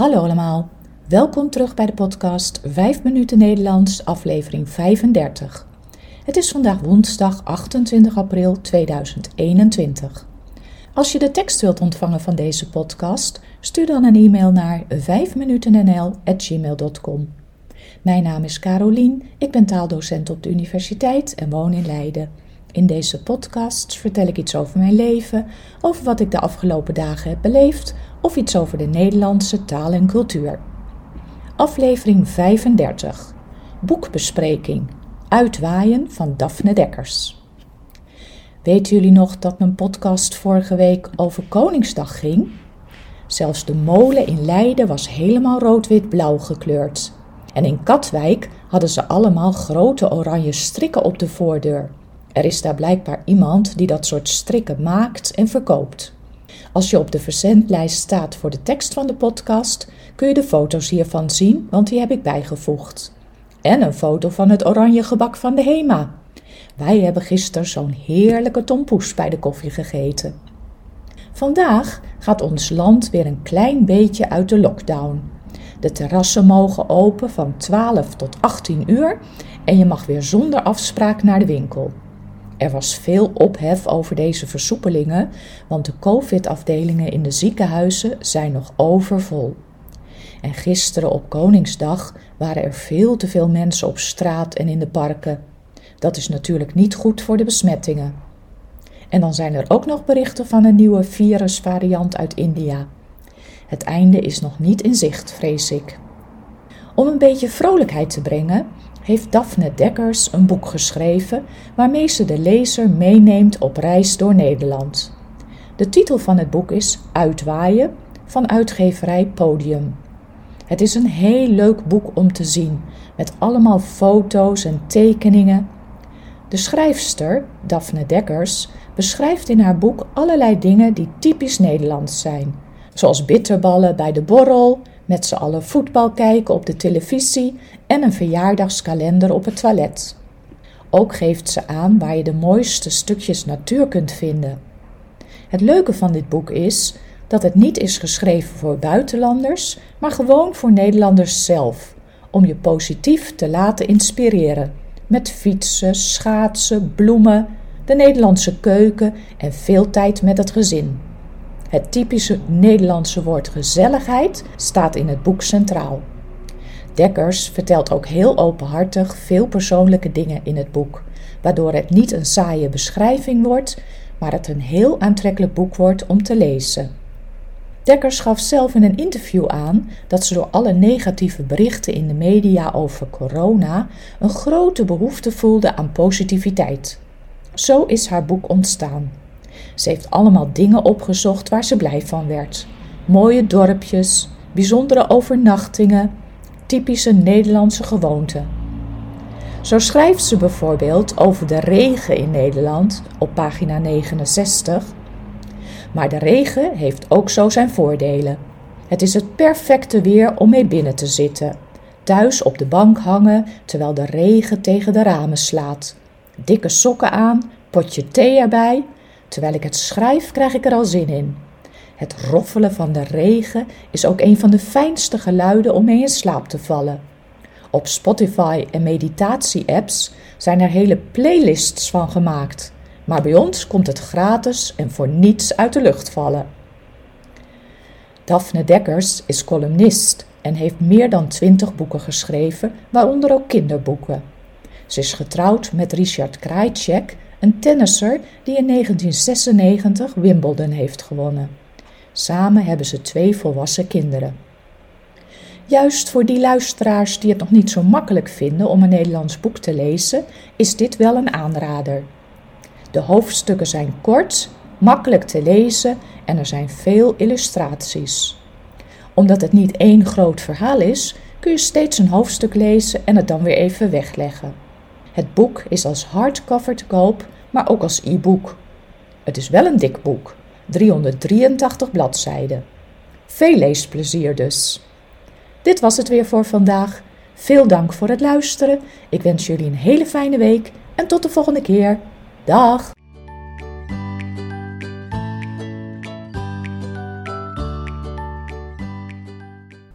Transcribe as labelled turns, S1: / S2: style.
S1: Hallo allemaal, welkom terug bij de podcast 5 minuten Nederlands, aflevering 35. Het is vandaag woensdag 28 april 2021. Als je de tekst wilt ontvangen van deze podcast, stuur dan een e-mail naar 5minutennl.gmail.com. Mijn naam is Carolien, ik ben taaldocent op de universiteit en woon in Leiden. In deze podcast vertel ik iets over mijn leven, over wat ik de afgelopen dagen heb beleefd of iets over de Nederlandse taal en cultuur. Aflevering 35. Boekbespreking. Uitwaaien van Daphne Dekkers. Weten jullie nog dat mijn podcast vorige week over Koningsdag ging? Zelfs de molen in Leiden was helemaal rood-wit-blauw gekleurd. En in Katwijk hadden ze allemaal grote oranje strikken op de voordeur. Er is daar blijkbaar iemand die dat soort strikken maakt en verkoopt. Als je op de verzendlijst staat voor de tekst van de podcast, kun je de foto's hiervan zien, want die heb ik bijgevoegd. En een foto van het oranje gebak van de Hema. Wij hebben gisteren zo'n heerlijke tompoes bij de koffie gegeten. Vandaag gaat ons land weer een klein beetje uit de lockdown. De terrassen mogen open van 12 tot 18 uur en je mag weer zonder afspraak naar de winkel. Er was veel ophef over deze versoepelingen, want de COVID-afdelingen in de ziekenhuizen zijn nog overvol. En gisteren op Koningsdag waren er veel te veel mensen op straat en in de parken. Dat is natuurlijk niet goed voor de besmettingen. En dan zijn er ook nog berichten van een nieuwe virusvariant uit India. Het einde is nog niet in zicht, vrees ik. Om een beetje vrolijkheid te brengen, heeft Daphne Dekkers een boek geschreven waarmee ze de lezer meeneemt op reis door Nederland. De titel van het boek is Uitwaaien van uitgeverij Podium. Het is een heel leuk boek om te zien, met allemaal foto's en tekeningen. De schrijfster, Daphne Dekkers, beschrijft in haar boek allerlei dingen die typisch Nederlands zijn, zoals bitterballen bij de borrel, met z'n allen voetbal kijken op de televisie en een verjaardagskalender op het toilet. Ook geeft ze aan waar je de mooiste stukjes natuur kunt vinden. Het leuke van dit boek is dat het niet is geschreven voor buitenlanders, maar gewoon voor Nederlanders zelf, om je positief te laten inspireren. Met fietsen, schaatsen, bloemen, de Nederlandse keuken en veel tijd met het gezin. Het typische Nederlandse woord gezelligheid staat in het boek centraal. Dekkers vertelt ook heel openhartig veel persoonlijke dingen in het boek, waardoor het niet een saaie beschrijving wordt, maar het een heel aantrekkelijk boek wordt om te lezen. Dekkers gaf zelf in een interview aan dat ze door alle negatieve berichten in de media over corona een grote behoefte voelde aan positiviteit. Zo is haar boek ontstaan. Ze heeft allemaal dingen opgezocht waar ze blij van werd. Mooie dorpjes, bijzondere overnachtingen, typische Nederlandse gewoonten. Zo schrijft ze bijvoorbeeld over de regen in Nederland op pagina 69. Maar de regen heeft ook zo zijn voordelen. Het is het perfecte weer om mee binnen te zitten. Thuis op de bank hangen terwijl de regen tegen de ramen slaat. Dikke sokken aan, potje thee erbij Terwijl ik het schrijf, krijg ik er al zin in. Het roffelen van de regen is ook een van de fijnste geluiden om mee in slaap te vallen. Op Spotify en meditatie-apps zijn er hele playlists van gemaakt, maar bij ons komt het gratis en voor niets uit de lucht vallen. Daphne Dekkers is columnist en heeft meer dan twintig boeken geschreven, waaronder ook kinderboeken. Ze is getrouwd met Richard Krajcek een tennisser die in 1996 Wimbledon heeft gewonnen. Samen hebben ze twee volwassen kinderen. Juist voor die luisteraars die het nog niet zo makkelijk vinden om een Nederlands boek te lezen, is dit wel een aanrader. De hoofdstukken zijn kort, makkelijk te lezen en er zijn veel illustraties. Omdat het niet één groot verhaal is, kun je steeds een hoofdstuk lezen en het dan weer even wegleggen. Het boek is als hardcover te koop, maar ook als e-book. Het is wel een dik boek, 383 bladzijden. Veel leesplezier dus. Dit was het weer voor vandaag. Veel dank voor het luisteren. Ik wens jullie een hele fijne week en tot de volgende keer. Dag!